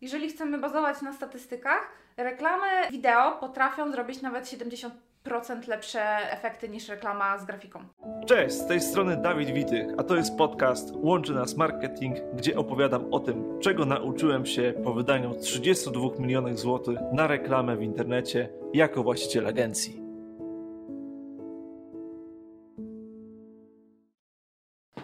Jeżeli chcemy bazować na statystykach, reklamy wideo potrafią zrobić nawet 70% lepsze efekty niż reklama z grafiką. Cześć, z tej strony Dawid Witych, a to jest podcast Łączy Nas Marketing, gdzie opowiadam o tym, czego nauczyłem się po wydaniu 32 milionów złotych na reklamę w internecie jako właściciel agencji.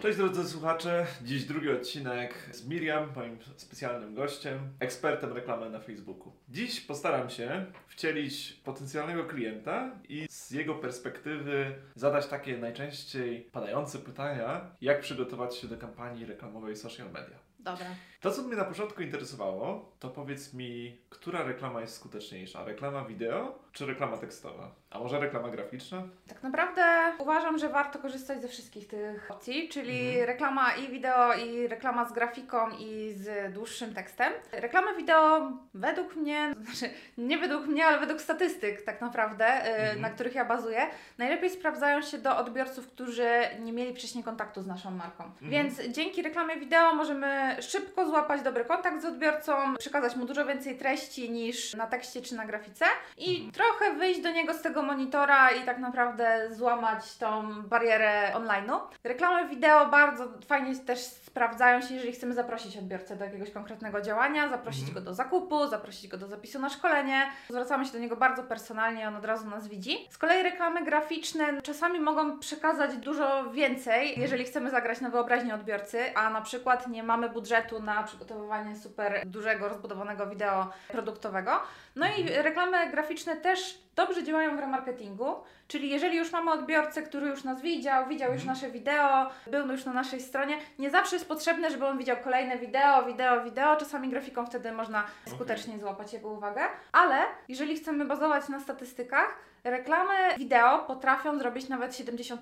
Cześć drodzy słuchacze, dziś drugi odcinek z Miriam, moim specjalnym gościem, ekspertem reklamy na Facebooku. Dziś postaram się wcielić potencjalnego klienta i z jego perspektywy zadać takie najczęściej padające pytania, jak przygotować się do kampanii reklamowej social media. Dobra. To, co mnie na początku interesowało, to powiedz mi, która reklama jest skuteczniejsza? Reklama wideo czy reklama tekstowa? A może reklama graficzna? Tak naprawdę uważam, że warto korzystać ze wszystkich tych opcji, czyli Mhm. reklama i wideo, i reklama z grafiką, i z dłuższym tekstem. Reklamy wideo według mnie, znaczy nie według mnie, ale według statystyk tak naprawdę, y, Mhm. na których ja bazuję, najlepiej sprawdzają się do odbiorców, którzy nie mieli wcześniej kontaktu z naszą marką. Mhm. Więc dzięki reklamie wideo możemy szybko złapać dobry kontakt z odbiorcą, przekazać mu dużo więcej treści niż na tekście czy na grafice i Mhm. trochę wyjść do niego z tego monitora i tak naprawdę złamać tą barierę online'u. Reklamy wideo bardzo fajnie też sprawdzają się, jeżeli chcemy zaprosić odbiorcę do jakiegoś konkretnego działania, zaprosić Mhm. go do zakupu, zaprosić go do zapisu na szkolenie. Zwracamy się do niego bardzo personalnie, on od razu nas widzi. Z kolei reklamy graficzne czasami mogą przekazać dużo więcej, jeżeli chcemy zagrać na wyobraźnię odbiorcy, a na przykład nie mamy budżetu na przygotowywanie super dużego, rozbudowanego wideo produktowego. No i reklamy graficzne też dobrze działają w remarketingu, czyli jeżeli już mamy odbiorcę, który już nas widział, widział już Mhm. nasze wideo, był już na naszej stronie, nie zawsze jest potrzebne, żeby on widział kolejne wideo, wideo, wideo. Czasami grafiką wtedy można skutecznie złapać jego uwagę, ale jeżeli chcemy bazować na statystykach, reklamy wideo potrafią zrobić nawet 70%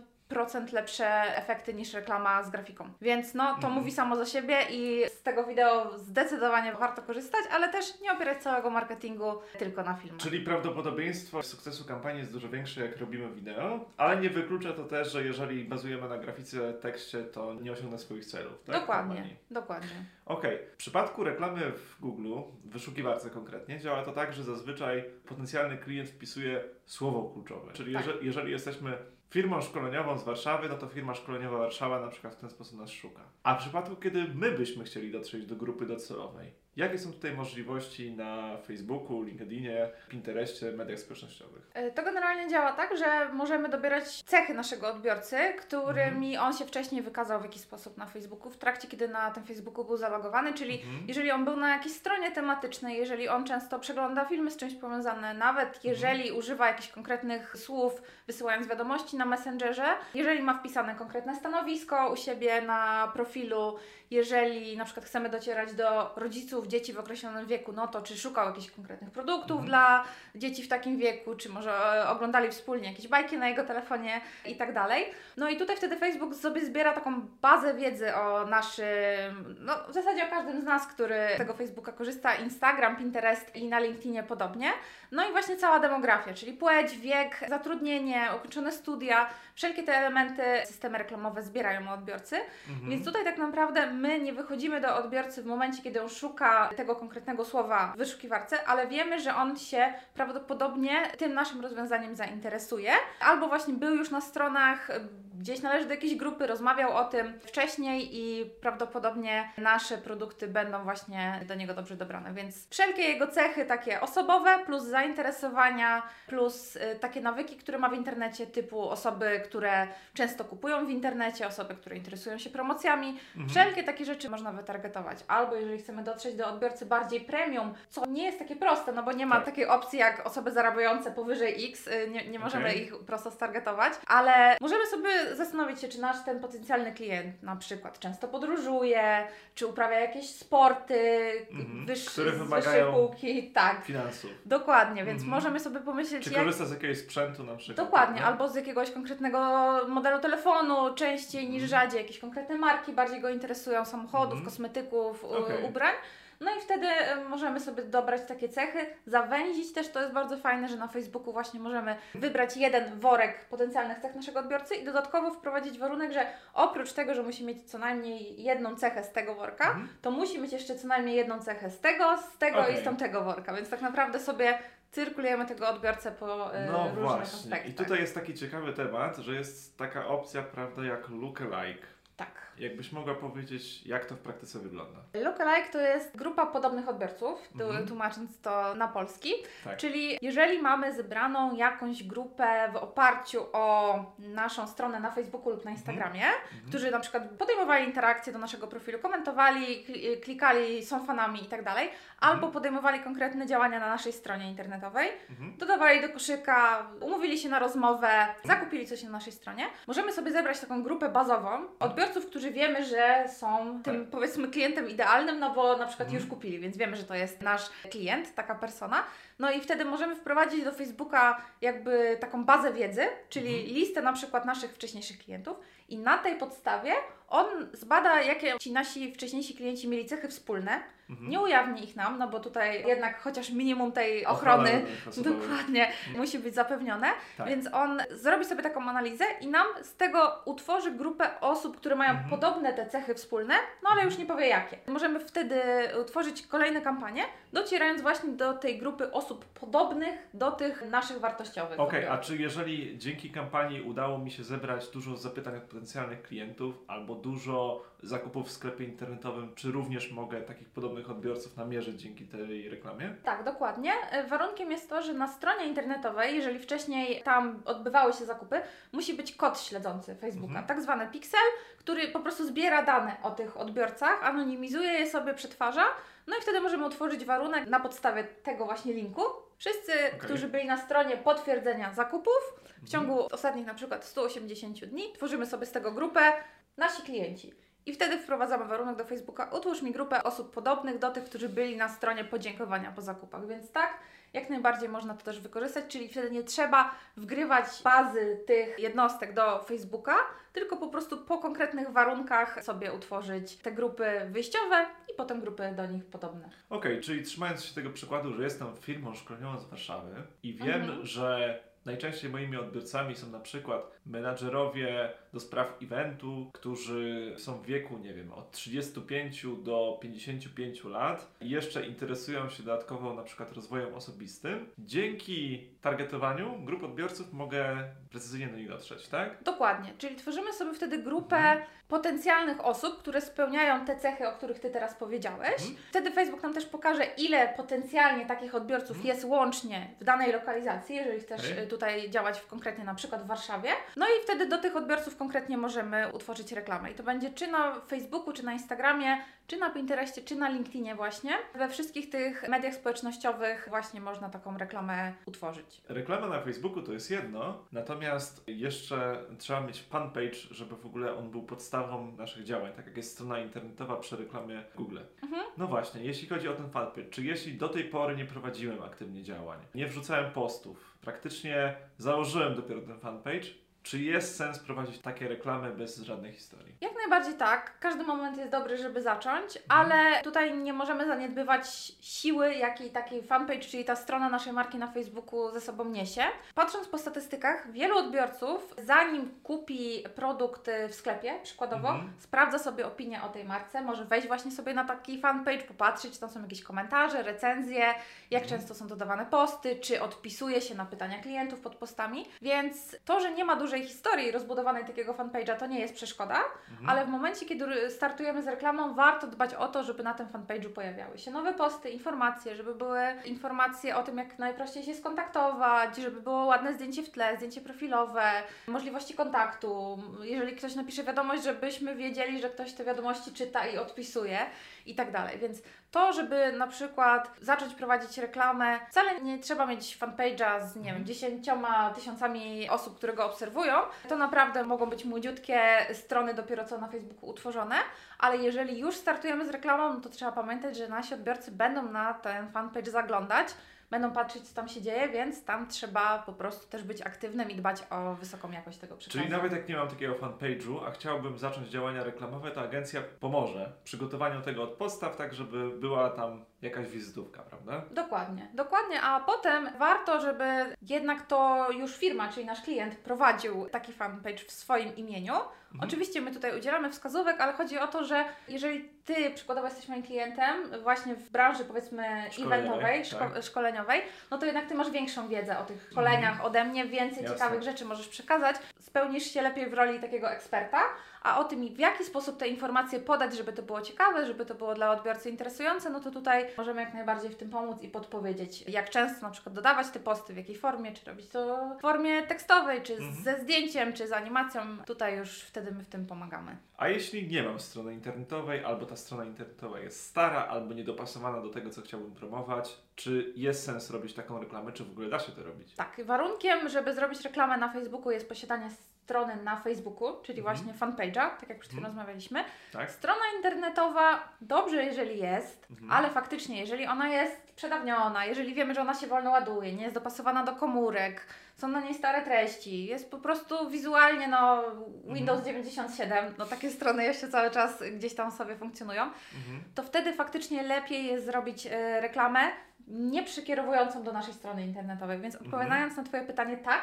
lepsze efekty niż reklama z grafiką. Więc no, to Mhm. mówi samo za siebie i z tego wideo zdecydowanie warto korzystać, ale też nie opierać całego marketingu tylko na filmach. Czyli prawdopodobieństwo sukcesu kampanii jest dużo większe, jak robimy wideo, ale nie wyklucza to też, że jeżeli bazujemy na grafice, tekście, to nie osiągnę swoich celów. Tak? Dokładnie, Kampanii. dokładnie. Okej, w przypadku reklamy w Google, w wyszukiwarce konkretnie, działa to tak, że zazwyczaj potencjalny klient wpisuje słowo kluczowe. Czyli Tak. jeżeli, jeżeli jesteśmy firmą szkoleniową z Warszawy, no to firma szkoleniowa Warszawa na przykład w ten sposób nas szuka. A w przypadku, kiedy my byśmy chcieli dotrzeć do grupy docelowej, jakie są tutaj możliwości na Facebooku, LinkedInie, Pinterestie, mediach społecznościowych? E, To generalnie działa tak, że możemy dobierać cechy naszego odbiorcy, którymi on się wcześniej wykazał w jakiś sposób na Facebooku, w trakcie kiedy na tym Facebooku był zalogowany, czyli Mhm. jeżeli on był na jakiejś stronie tematycznej, jeżeli on często przegląda filmy z czymś powiązane, nawet jeżeli używa jakichś konkretnych słów, wysyłając wiadomości na Messengerze, jeżeli ma wpisane konkretne stanowisko u siebie na profilu, jeżeli na przykład chcemy docierać do rodziców dzieci w określonym wieku, no to czy szukał jakichś konkretnych produktów Mhm. dla dzieci w takim wieku, czy może e, oglądali wspólnie jakieś bajki na jego telefonie i tak dalej. No i tutaj wtedy Facebook sobie zbiera taką bazę wiedzy o naszym, no w zasadzie o każdym z nas, który z tego Facebooka korzysta, Instagram, Pinterest i na LinkedInie podobnie. No i właśnie cała demografia, czyli płeć, wiek, zatrudnienie, ukończone studia, wszelkie te elementy systemy reklamowe zbierają odbiorcy. Mhm. Więc tutaj tak naprawdę my nie wychodzimy do odbiorcy w momencie, kiedy on szuka tego konkretnego słowa w wyszukiwarce, ale wiemy, że on się prawdopodobnie tym naszym rozwiązaniem zainteresuje, albo właśnie był już na stronach, gdzieś należy do jakiejś grupy, rozmawiał o tym wcześniej i prawdopodobnie nasze produkty będą właśnie do niego dobrze dobrane. Więc wszelkie jego cechy takie osobowe, plus zainteresowania, plus y, takie nawyki, które ma w internecie, typu osoby, które często kupują w internecie, osoby, które interesują się promocjami, Mhm. Wszelkie takie rzeczy można wytargetować. Albo jeżeli chcemy dotrzeć do odbiorcy bardziej premium, co nie jest takie proste, no bo nie ma Tak. takiej opcji jak osoby zarabiające powyżej X, y, nie, nie możemy Okej. ich prosto stargetować, ale możemy sobie zastanowić się, czy nasz ten potencjalny klient na przykład często podróżuje, czy uprawia jakieś sporty Mhm. wyższe, Które wymagają półki. Tak, Finansów. dokładnie, więc Mhm. możemy sobie pomyśleć, Czy jak korzysta z jakiegoś sprzętu na przykład? Dokładnie, nie? albo z jakiegoś konkretnego modelu telefonu, częściej niż Mhm. rzadziej, jakieś konkretne marki bardziej go interesują, samochodów, Mhm. kosmetyków, Okej. ubrań. No i wtedy e, możemy sobie dobrać takie cechy, zawęzić też, to jest bardzo fajne, że na Facebooku właśnie możemy wybrać jeden worek potencjalnych cech naszego odbiorcy i dodatkowo wprowadzić warunek, że oprócz tego, że musi mieć co najmniej jedną cechę z tego worka, Mhm. to musi mieć jeszcze co najmniej jedną cechę z tego, z tego Okej. i z tamtego worka, więc tak naprawdę sobie cyrkulujemy tego odbiorcę po e, No różnych właśnie. aspektach. I tutaj jest taki ciekawy temat, że jest taka opcja, prawda, jak lookalike. Tak. Jakbyś mogła powiedzieć, jak to w praktyce wygląda? Lookalike to jest grupa podobnych odbiorców, Mhm. tłumacząc to na polski. Tak. Czyli jeżeli mamy zebraną jakąś grupę w oparciu o naszą stronę na Facebooku lub na Instagramie, Mhm. którzy na przykład podejmowali interakcje do naszego profilu, komentowali, kli- klikali, są fanami i tak dalej, albo Mhm. podejmowali konkretne działania na naszej stronie internetowej, Mhm. dodawali do koszyka, umówili się na rozmowę, zakupili coś na naszej stronie, możemy sobie zebrać taką grupę bazową odbiorców, którzy wiemy, że są tym powiedzmy klientem idealnym, no bo na przykład Mhm. już kupili, więc wiemy, że to jest nasz klient, taka persona. No i wtedy możemy wprowadzić do Facebooka jakby taką bazę wiedzy, czyli Mhm. listę na przykład naszych wcześniejszych klientów i na tej podstawie on zbada, jakie ci nasi wcześniejsi klienci mieli cechy wspólne, Mhm. nie ujawni ich nam, no bo tutaj jednak chociaż minimum tej ochrony kwasowej. Dokładnie, musi być zapewnione, Tak. więc on zrobi sobie taką analizę i nam z tego utworzy grupę osób, które mają Mhm. podobne te cechy wspólne, no ale już nie powie jakie. Możemy wtedy utworzyć kolejne kampanie, docierając właśnie do tej grupy osób podobnych do tych naszych wartościowych. Okej, a czy jeżeli dzięki kampanii udało mi się zebrać dużo zapytań od potencjalnych klientów albo dużo zakupów w sklepie internetowym, czy również mogę takich podobnych odbiorców namierzyć dzięki tej reklamie? Tak, dokładnie. E, Warunkiem jest to, że na stronie internetowej, jeżeli wcześniej tam odbywały się zakupy, musi być kod śledzący Facebooka, Mhm. tak zwany pixel, który po prostu zbiera dane o tych odbiorcach, anonimizuje je sobie, przetwarza, no i wtedy możemy utworzyć warunek na podstawie tego właśnie linku. Wszyscy, którzy byli na stronie potwierdzenia zakupów, w ciągu ostatnich na przykład 180 dni, tworzymy sobie z tego grupę nasi klienci. I wtedy wprowadzamy warunek do Facebooka, utwórz mi grupę osób podobnych do tych, którzy byli na stronie podziękowania po zakupach. Więc tak, jak najbardziej można to też wykorzystać, czyli wtedy nie trzeba wgrywać bazy tych jednostek do Facebooka, tylko po prostu po konkretnych warunkach sobie utworzyć te grupy wyjściowe i potem grupy do nich podobne. Okej, czyli trzymając się tego przykładu, że jestem firmą szkoleniową z Warszawy i wiem, Mhm. że najczęściej moimi odbiorcami są na przykład menadżerowie do spraw eventu, którzy są w wieku, nie wiem, od 35 do 55 lat i jeszcze interesują się dodatkowo na przykład rozwojem osobistym. Dzięki targetowaniu grup odbiorców mogę precyzyjnie do nich dotrzeć, tak? Dokładnie, czyli tworzymy sobie wtedy grupę Mhm. potencjalnych osób, które spełniają te cechy, o których Ty teraz powiedziałeś. Mhm. Wtedy Facebook nam też pokaże, ile potencjalnie takich odbiorców Mhm. jest łącznie w danej lokalizacji, jeżeli chcesz Okej. y, tutaj działać w, konkretnie na przykład w Warszawie. No i wtedy do tych odbiorców konkretnie możemy utworzyć reklamę. I to będzie czy na Facebooku, czy na Instagramie, czy na Pinterestie, czy na LinkedInie właśnie. We wszystkich tych mediach społecznościowych właśnie można taką reklamę utworzyć. Reklama na Facebooku to jest jedno, natomiast jeszcze trzeba mieć fanpage, żeby w ogóle on był podstawą naszych działań, tak jak jest strona internetowa przy reklamie Google. Mhm. No właśnie, jeśli chodzi o ten fanpage, czy jeśli do tej pory nie prowadziłem aktywnie działań, nie wrzucałem postów, praktycznie założyłem dopiero ten fanpage, czy jest sens prowadzić takie reklamy bez żadnej historii? Jak najbardziej tak. Każdy moment jest dobry, żeby zacząć, Mhm. ale tutaj nie możemy zaniedbywać siły, jakiej takiej fanpage, czyli ta strona naszej marki na Facebooku ze sobą niesie. Patrząc po statystykach, wielu odbiorców, zanim kupi produkt y, w sklepie, przykładowo, Mhm. sprawdza sobie opinię o tej marce, może wejść właśnie sobie na taki fanpage, popatrzeć, czy tam są jakieś komentarze, recenzje, jak Mhm. często są dodawane posty, czy odpisuje się na pytania klientów pod postami. Więc to, że nie ma dużej historii rozbudowanej takiego fanpage'a, to nie jest przeszkoda, Mhm. ale w momencie, kiedy startujemy z reklamą, warto dbać o to, żeby na tym fanpage'u pojawiały się nowe posty, informacje, żeby były informacje o tym, jak najprościej się skontaktować, żeby było ładne zdjęcie w tle, zdjęcie profilowe, możliwości kontaktu. Jeżeli ktoś napisze wiadomość, żebyśmy wiedzieli, że ktoś te wiadomości czyta i odpisuje i tak dalej. Więc to, żeby na przykład zacząć prowadzić reklamę, wcale nie trzeba mieć fanpage'a z, nie wiem, dziesięcioma tysiącami osób, które go obserwują. To naprawdę mogą być młodziutkie strony dopiero co na Facebooku utworzone, ale jeżeli już startujemy z reklamą, no to trzeba pamiętać, że nasi odbiorcy będą na ten fanpage zaglądać, będą patrzeć, co tam się dzieje, więc tam trzeba po prostu też być aktywnym i dbać o wysoką jakość tego przekazu. Czyli nawet jak nie mam takiego fanpage'u, a chciałbym zacząć działania reklamowe, to agencja pomoże w przygotowaniu tego od podstaw, tak żeby była tam jakaś wizytówka, prawda? Dokładnie, dokładnie, a potem warto, żeby jednak to już firma, czyli nasz klient prowadził taki fanpage w swoim imieniu. Mhm. Oczywiście my tutaj udzielamy wskazówek, ale chodzi o to, że jeżeli Ty przykładowo jesteś moim klientem właśnie w branży powiedzmy Szkoleniowej, eventowej, szko- tak. szkoleniowej, no to jednak Ty masz większą wiedzę o tych szkoleniach ode mnie, więcej Mhm. Jasne. ciekawych rzeczy możesz przekazać, spełnisz się lepiej w roli takiego eksperta, a o tym w jaki sposób te informacje podać, żeby to było ciekawe, żeby to było dla odbiorcy interesujące, no to tutaj możemy jak najbardziej w tym pomóc i podpowiedzieć, jak często na przykład dodawać te posty, w jakiej formie, czy robić to w formie tekstowej, czy Mhm. ze zdjęciem, czy z animacją. Tutaj już wtedy my w tym pomagamy. A jeśli nie mam strony internetowej, albo ta strona internetowa jest stara, albo niedopasowana do tego, co chciałbym promować, czy jest sens robić taką reklamę, czy w ogóle da się to robić? Tak, warunkiem, żeby zrobić reklamę na Facebooku jest posiadanie strony na Facebooku, czyli Mhm. właśnie fanpage'a, tak jak przed chwilą Mhm. rozmawialiśmy. Tak? Strona internetowa dobrze, jeżeli jest, Mhm. ale faktycznie, jeżeli ona jest przedawniona, jeżeli wiemy, że ona się wolno ładuje, nie jest dopasowana do komórek, są na niej stare treści, jest po prostu wizualnie no Windows Mhm. 97, no takie strony jeszcze cały czas gdzieś tam sobie funkcjonują, Mhm. to wtedy faktycznie lepiej jest zrobić e, reklamę nie przekierowującą do naszej strony internetowej. Więc odpowiadając na Twoje pytanie, tak,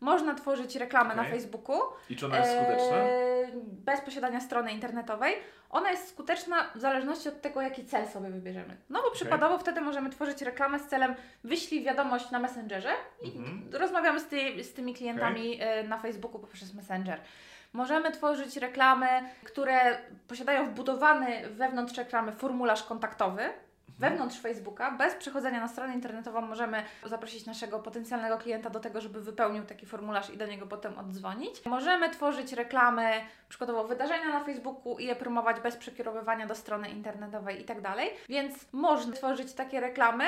można tworzyć reklamę na Okej. Facebooku. I czy ona jest skuteczna? e, bez posiadania strony internetowej. Ona jest skuteczna w zależności od tego, jaki cel sobie wybierzemy. No bo przykładowo wtedy możemy tworzyć reklamę z celem wyślij wiadomość na Messengerze i Mhm. rozmawiamy z, ty, z tymi klientami e, na Facebooku poprzez Messenger. Możemy tworzyć reklamy, które posiadają wbudowany wewnątrz reklamy formularz kontaktowy. Wewnątrz Facebooka, bez przechodzenia na stronę internetową, możemy zaprosić naszego potencjalnego klienta do tego, żeby wypełnił taki formularz i do niego potem oddzwonić. Możemy tworzyć reklamy, przykładowo wydarzenia na Facebooku i je promować bez przekierowywania do strony internetowej i tak dalej. Więc można tworzyć takie reklamy,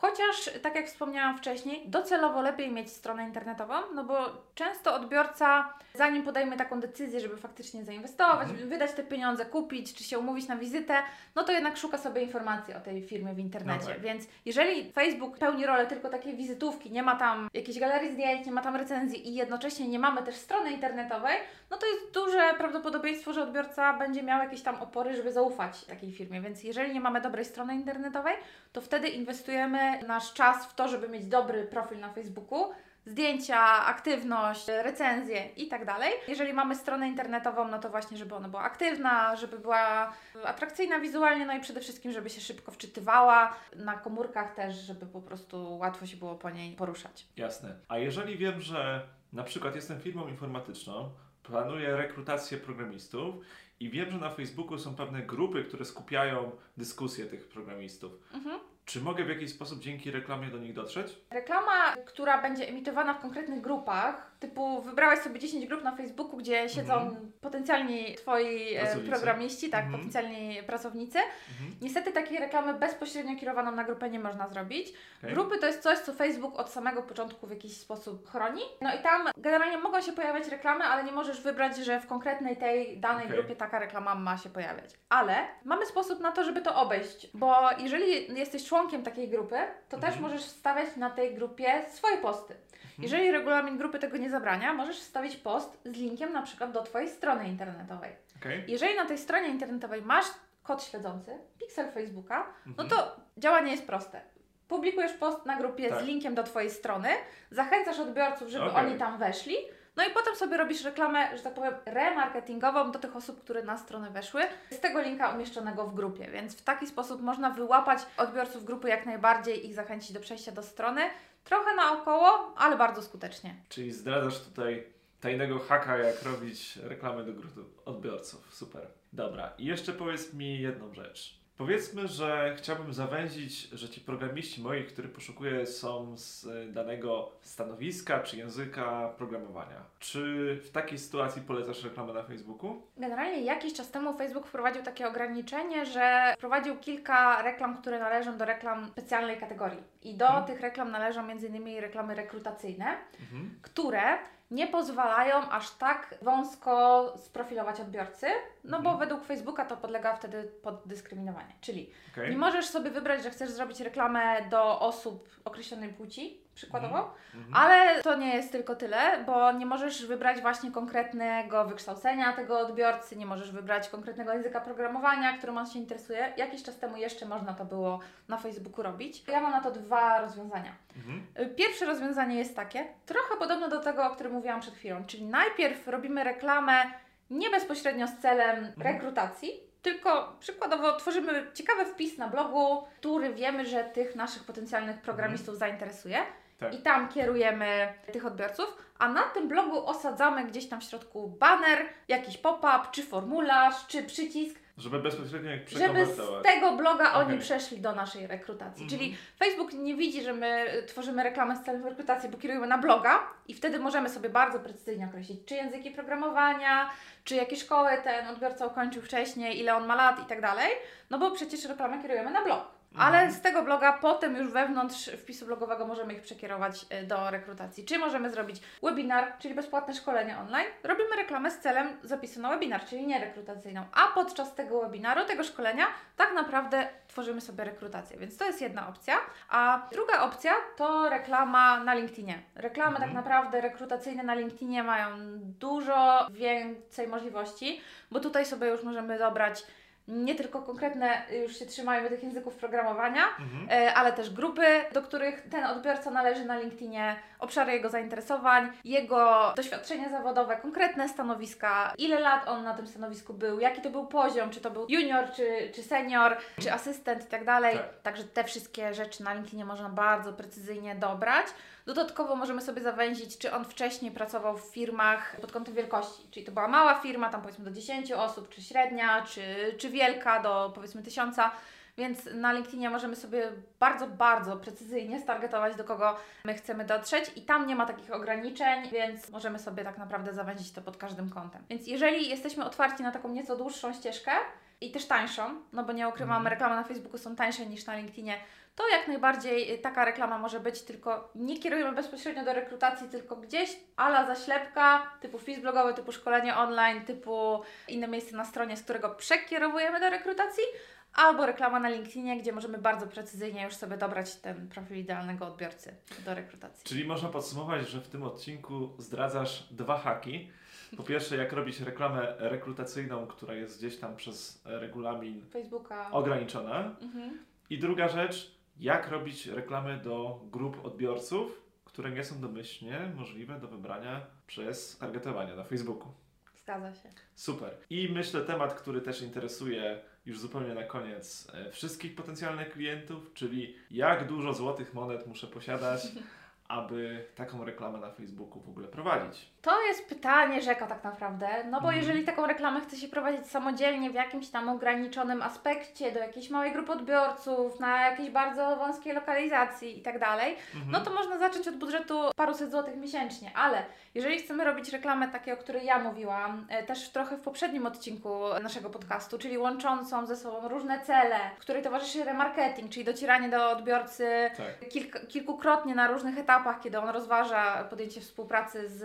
Chociaż, tak jak wspomniałam wcześniej, docelowo lepiej mieć stronę internetową, no bo często odbiorca, zanim podejmie taką decyzję, żeby faktycznie zainwestować, Mhm. wydać te pieniądze, kupić, czy się umówić na wizytę, no to jednak szuka sobie informacji o tej firmie w internecie. No tak. Więc jeżeli Facebook pełni rolę tylko takiej wizytówki, nie ma tam jakiejś galerii zdjęć, nie ma tam recenzji i jednocześnie nie mamy też strony internetowej, no to jest duże prawdopodobieństwo, że odbiorca będzie miał jakieś tam opory, żeby zaufać takiej firmie. Więc jeżeli nie mamy dobrej strony internetowej, to wtedy inwestujemy nasz czas w to, żeby mieć dobry profil na Facebooku, zdjęcia, aktywność, recenzje i tak dalej. Jeżeli mamy stronę internetową, no to właśnie, żeby ona była aktywna, żeby była atrakcyjna wizualnie, no i przede wszystkim, żeby się szybko wczytywała, na komórkach też, żeby po prostu łatwo się było po niej poruszać. Jasne. A jeżeli wiem, że na przykład jestem firmą informatyczną, planuję rekrutację programistów i wiem, że na Facebooku są pewne grupy, które skupiają dyskusje tych programistów, Mhm. Czy mogę w jakiś sposób dzięki reklamie do nich dotrzeć? Reklama, która będzie emitowana w konkretnych grupach, typu wybrałeś sobie 10 grup na Facebooku, gdzie siedzą Mhm. potencjalni Twoi e, Pracownicy. programiści, tak, Mhm. potencjalni pracownicy. Mhm. Niestety takiej reklamy bezpośrednio kierowaną na grupę nie można zrobić. Okej. Grupy to jest coś, co Facebook od samego początku w jakiś sposób chroni. No i tam generalnie mogą się pojawiać reklamy, ale nie możesz wybrać, że w konkretnej tej danej Okej. grupie taka reklama ma się pojawiać. Ale mamy sposób na to, żeby to obejść, bo jeżeli jesteś członkiem takiej grupy, to też możesz wstawiać na tej grupie swoje posty. Jeżeli regulamin grupy tego nie zabrania, możesz wstawić post z linkiem na przykład do Twojej strony internetowej. Okej. Jeżeli na tej stronie internetowej masz kod śledzący, piksel Facebooka, no Mhm. to działanie jest proste. Publikujesz post na grupie Tak. z linkiem do Twojej strony, zachęcasz odbiorców, żeby Okej. oni tam weszli, no i potem sobie robisz reklamę, że tak powiem, remarketingową do tych osób, które na stronę weszły, z tego linka umieszczonego w grupie. Więc w taki sposób można wyłapać odbiorców grupy jak najbardziej, ich zachęcić do przejścia do strony. Trochę naokoło, ale bardzo skutecznie. Czyli zdradzasz tutaj tajnego haka, jak robić reklamy do grupy odbiorców. Super. Dobra, i jeszcze powiedz mi jedną rzecz. Powiedzmy, że chciałbym zawęzić, że ci programiści moi, których poszukuję, są z danego stanowiska czy języka programowania. Czy w takiej sytuacji polecasz reklamę na Facebooku? Generalnie jakiś czas temu Facebook wprowadził takie ograniczenie, że wprowadził kilka reklam, które należą do reklam specjalnej kategorii. I do Mhm. tych reklam należą m.in. reklamy rekrutacyjne, Mhm. które nie pozwalają aż tak wąsko sprofilować odbiorcy, no bo Mhm. według Facebooka to podlega wtedy pod dyskryminowanie. Czyli Okej. nie możesz sobie wybrać, że chcesz zrobić reklamę do osób określonej płci, przykładowo, Mhm. ale to nie jest tylko tyle, bo nie możesz wybrać właśnie konkretnego wykształcenia tego odbiorcy, nie możesz wybrać konkretnego języka programowania, którym on się interesuje. Jakiś czas temu jeszcze można to było na Facebooku robić. Ja mam na to dwa rozwiązania. Mhm. Pierwsze rozwiązanie jest takie, trochę podobne do tego, o którym mówiłam przed chwilą, czyli najpierw robimy reklamę nie bezpośrednio z celem rekrutacji, tylko przykładowo tworzymy ciekawy wpis na blogu, który wiemy, że tych naszych potencjalnych programistów zainteresuje. Tak. I tam kierujemy tych odbiorców, a na tym blogu osadzamy gdzieś tam w środku banner, jakiś pop-up, czy formularz, czy przycisk, Żeby bezpośrednio jak żeby z tego bloga oni Okej. przeszli do naszej rekrutacji. Mhm. Czyli Facebook nie widzi, że my y, tworzymy reklamę z celem rekrutacji, bo kierujemy na bloga i wtedy możemy sobie bardzo precyzyjnie określić, czy języki programowania, czy jakie szkoły ten odbiorca ukończył wcześniej, ile on ma lat i tak dalej, no bo przecież reklamę kierujemy na blog. Ale Mhm. z tego bloga potem już wewnątrz wpisu blogowego możemy ich przekierować y, do rekrutacji. Czy możemy zrobić webinar, czyli bezpłatne szkolenie online. Robimy reklamę z celem zapisu na webinar, czyli nie rekrutacyjną. A podczas tego webinaru, tego szkolenia, tak naprawdę tworzymy sobie rekrutację. Więc to jest jedna opcja. A druga opcja to reklama na LinkedInie. Reklamy Mhm. tak naprawdę rekrutacyjne na LinkedInie mają dużo więcej możliwości, bo tutaj sobie już możemy dobrać nie tylko konkretne, już się trzymajmy tych języków programowania, Mhm. e, ale też grupy, do których ten odbiorca należy na LinkedInie, obszary jego zainteresowań, jego doświadczenie zawodowe, konkretne stanowiska, ile lat on na tym stanowisku był, jaki to był poziom, czy to był junior, czy, czy senior, czy asystent i tak dalej. Tak. Także te wszystkie rzeczy na LinkedInie można bardzo precyzyjnie dobrać. Dodatkowo możemy sobie zawęzić, czy on wcześniej pracował w firmach pod kątem wielkości, czyli to była mała firma, tam powiedzmy do 10 osób, czy średnia, czy, czy wielka, do powiedzmy tysiąca. Więc na LinkedInie możemy sobie bardzo, bardzo precyzyjnie stargetować, do kogo my chcemy dotrzeć, i tam nie ma takich ograniczeń, więc możemy sobie tak naprawdę zawęzić to pod każdym kątem. Więc jeżeli jesteśmy otwarci na taką nieco dłuższą ścieżkę i też tańszą, no bo nie ukrywam, Mhm. reklamy na Facebooku są tańsze niż na LinkedInie, to jak najbardziej y, taka reklama może być, tylko nie kierujemy bezpośrednio do rekrutacji, tylko gdzieś ala zaślepka, typu wpis blogowy, typu szkolenie online, typu inne miejsce na stronie, z którego przekierowujemy do rekrutacji, albo reklama na LinkedInie, gdzie możemy bardzo precyzyjnie już sobie dobrać ten profil idealnego odbiorcy do rekrutacji. Czyli można podsumować, że w tym odcinku zdradzasz dwa haki. Po pierwsze, jak robić reklamę rekrutacyjną, która jest gdzieś tam przez regulamin Facebooka. ograniczona. Mhm. I druga rzecz, jak robić reklamy do grup odbiorców, które nie są domyślnie możliwe do wybrania przez targetowanie na Facebooku. Zgadza się. Super. I myślę temat, który też interesuje już zupełnie na koniec e, wszystkich potencjalnych klientów, czyli jak dużo złotych monet muszę posiadać, aby taką reklamę na Facebooku w ogóle prowadzić. To jest pytanie rzeka tak naprawdę, no bo Mhm. jeżeli taką reklamę chce się prowadzić samodzielnie w jakimś tam ograniczonym aspekcie, do jakiejś małej grupy odbiorców, na jakiejś bardzo wąskiej lokalizacji i tak dalej, Mhm. no to można zacząć od budżetu paruset złotych miesięcznie, ale jeżeli chcemy robić reklamę takiej, o której ja mówiłam, e, też trochę w poprzednim odcinku naszego podcastu, czyli łączącą ze sobą różne cele, której towarzyszy remarketing, czyli docieranie do odbiorcy Tak. kilk, kilkukrotnie na różnych etapach, kiedy on rozważa podjęcie współpracy z,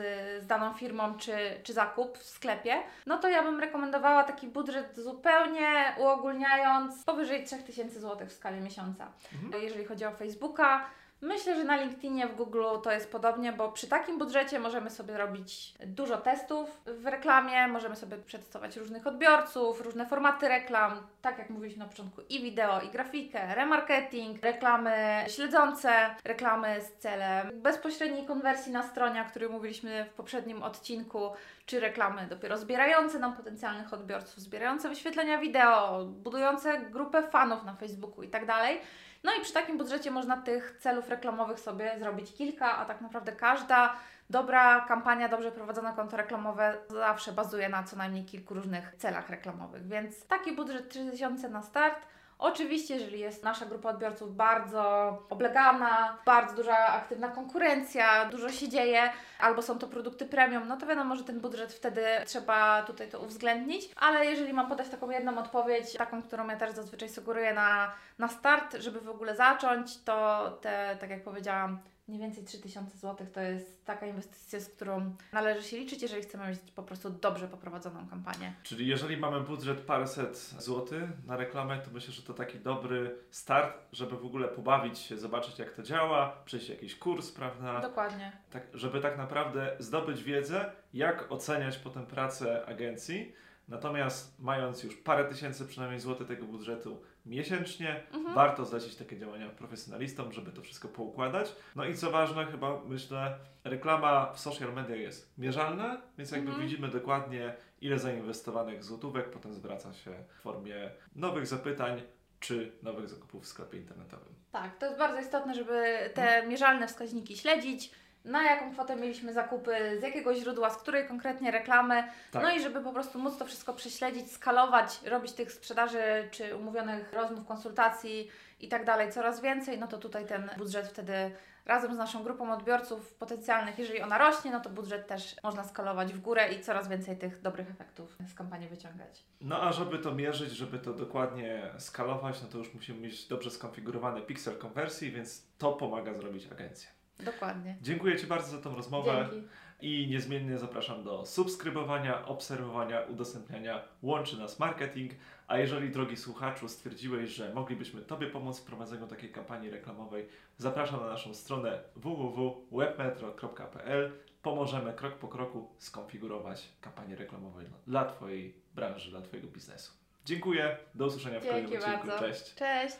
z daną firmą czy, czy zakup w sklepie, no to ja bym rekomendowała taki budżet zupełnie uogólniając powyżej 3000 zł w skali miesiąca. Mhm. Jeżeli chodzi o Facebooka, myślę, że na LinkedInie, w Google to jest podobnie, bo przy takim budżecie możemy sobie robić dużo testów w reklamie, możemy sobie przetestować różnych odbiorców, różne formaty reklam, tak jak mówiliśmy na początku, i wideo, i grafikę, remarketing, reklamy śledzące, reklamy z celem bezpośredniej konwersji na stronie, o której mówiliśmy w poprzednim odcinku, czy reklamy dopiero zbierające nam potencjalnych odbiorców, zbierające wyświetlenia wideo, budujące grupę fanów na Facebooku i tak dalej. No i przy takim budżecie można tych celów reklamowych sobie zrobić kilka, a tak naprawdę każda dobra kampania, dobrze prowadzone konto reklamowe zawsze bazuje na co najmniej kilku różnych celach reklamowych. Więc taki budżet 3000 na start. Oczywiście, jeżeli jest nasza grupa odbiorców bardzo oblegana, bardzo duża aktywna konkurencja, dużo się dzieje, albo są to produkty premium, no to wiadomo, że ten budżet wtedy trzeba tutaj to uwzględnić, ale jeżeli mam podać taką jedną odpowiedź, taką, którą ja też zazwyczaj sugeruję na, na start, żeby w ogóle zacząć, to te, tak jak powiedziałam, mniej więcej 3000 zł to jest taka inwestycja, z którą należy się liczyć, jeżeli chcemy mieć po prostu dobrze poprowadzoną kampanię. Czyli jeżeli mamy budżet paręset złotych na reklamę, to myślę, że to taki dobry start, żeby w ogóle pobawić się, zobaczyć jak to działa, przejść jakiś kurs, prawda? Dokładnie. Tak, żeby tak naprawdę zdobyć wiedzę, jak oceniać potem pracę agencji. Natomiast mając już parę tysięcy przynajmniej złotych tego budżetu miesięcznie, Mhm. warto zlecić takie działania profesjonalistom, żeby to wszystko poukładać. No i co ważne, chyba myślę, reklama w social media jest mierzalna, więc jakby Mhm. widzimy dokładnie, ile zainwestowanych złotówek potem zwraca się w formie nowych zapytań czy nowych zakupów w sklepie internetowym. Tak, to jest bardzo istotne, żeby te mierzalne wskaźniki śledzić. Na jaką kwotę mieliśmy zakupy, z jakiego źródła, z której konkretnie reklamy. Tak. No i żeby po prostu móc to wszystko prześledzić, skalować, robić tych sprzedaży czy umówionych rozmów, konsultacji i tak dalej coraz więcej, no to tutaj ten budżet wtedy razem z naszą grupą odbiorców potencjalnych, jeżeli ona rośnie, no to budżet też można skalować w górę i coraz więcej tych dobrych efektów z kampanii wyciągać. No a żeby to mierzyć, żeby to dokładnie skalować, no to już musimy mieć dobrze skonfigurowany piksel konwersji, więc to pomaga zrobić agencja. Dokładnie. Dziękuję Ci bardzo za tą rozmowę Dzięki. i niezmiennie zapraszam do subskrybowania, obserwowania, udostępniania Łączy Nas Marketing. A jeżeli, drogi słuchaczu, stwierdziłeś, że moglibyśmy Tobie pomóc w prowadzeniu takiej kampanii reklamowej, zapraszam na naszą stronę www.webmetro.pl. Pomożemy krok po kroku skonfigurować kampanię reklamową dla Twojej branży, dla Twojego biznesu. Dziękuję, do usłyszenia w kolejnym Dzięki odcinku. bardzo. Cześć! Cześć.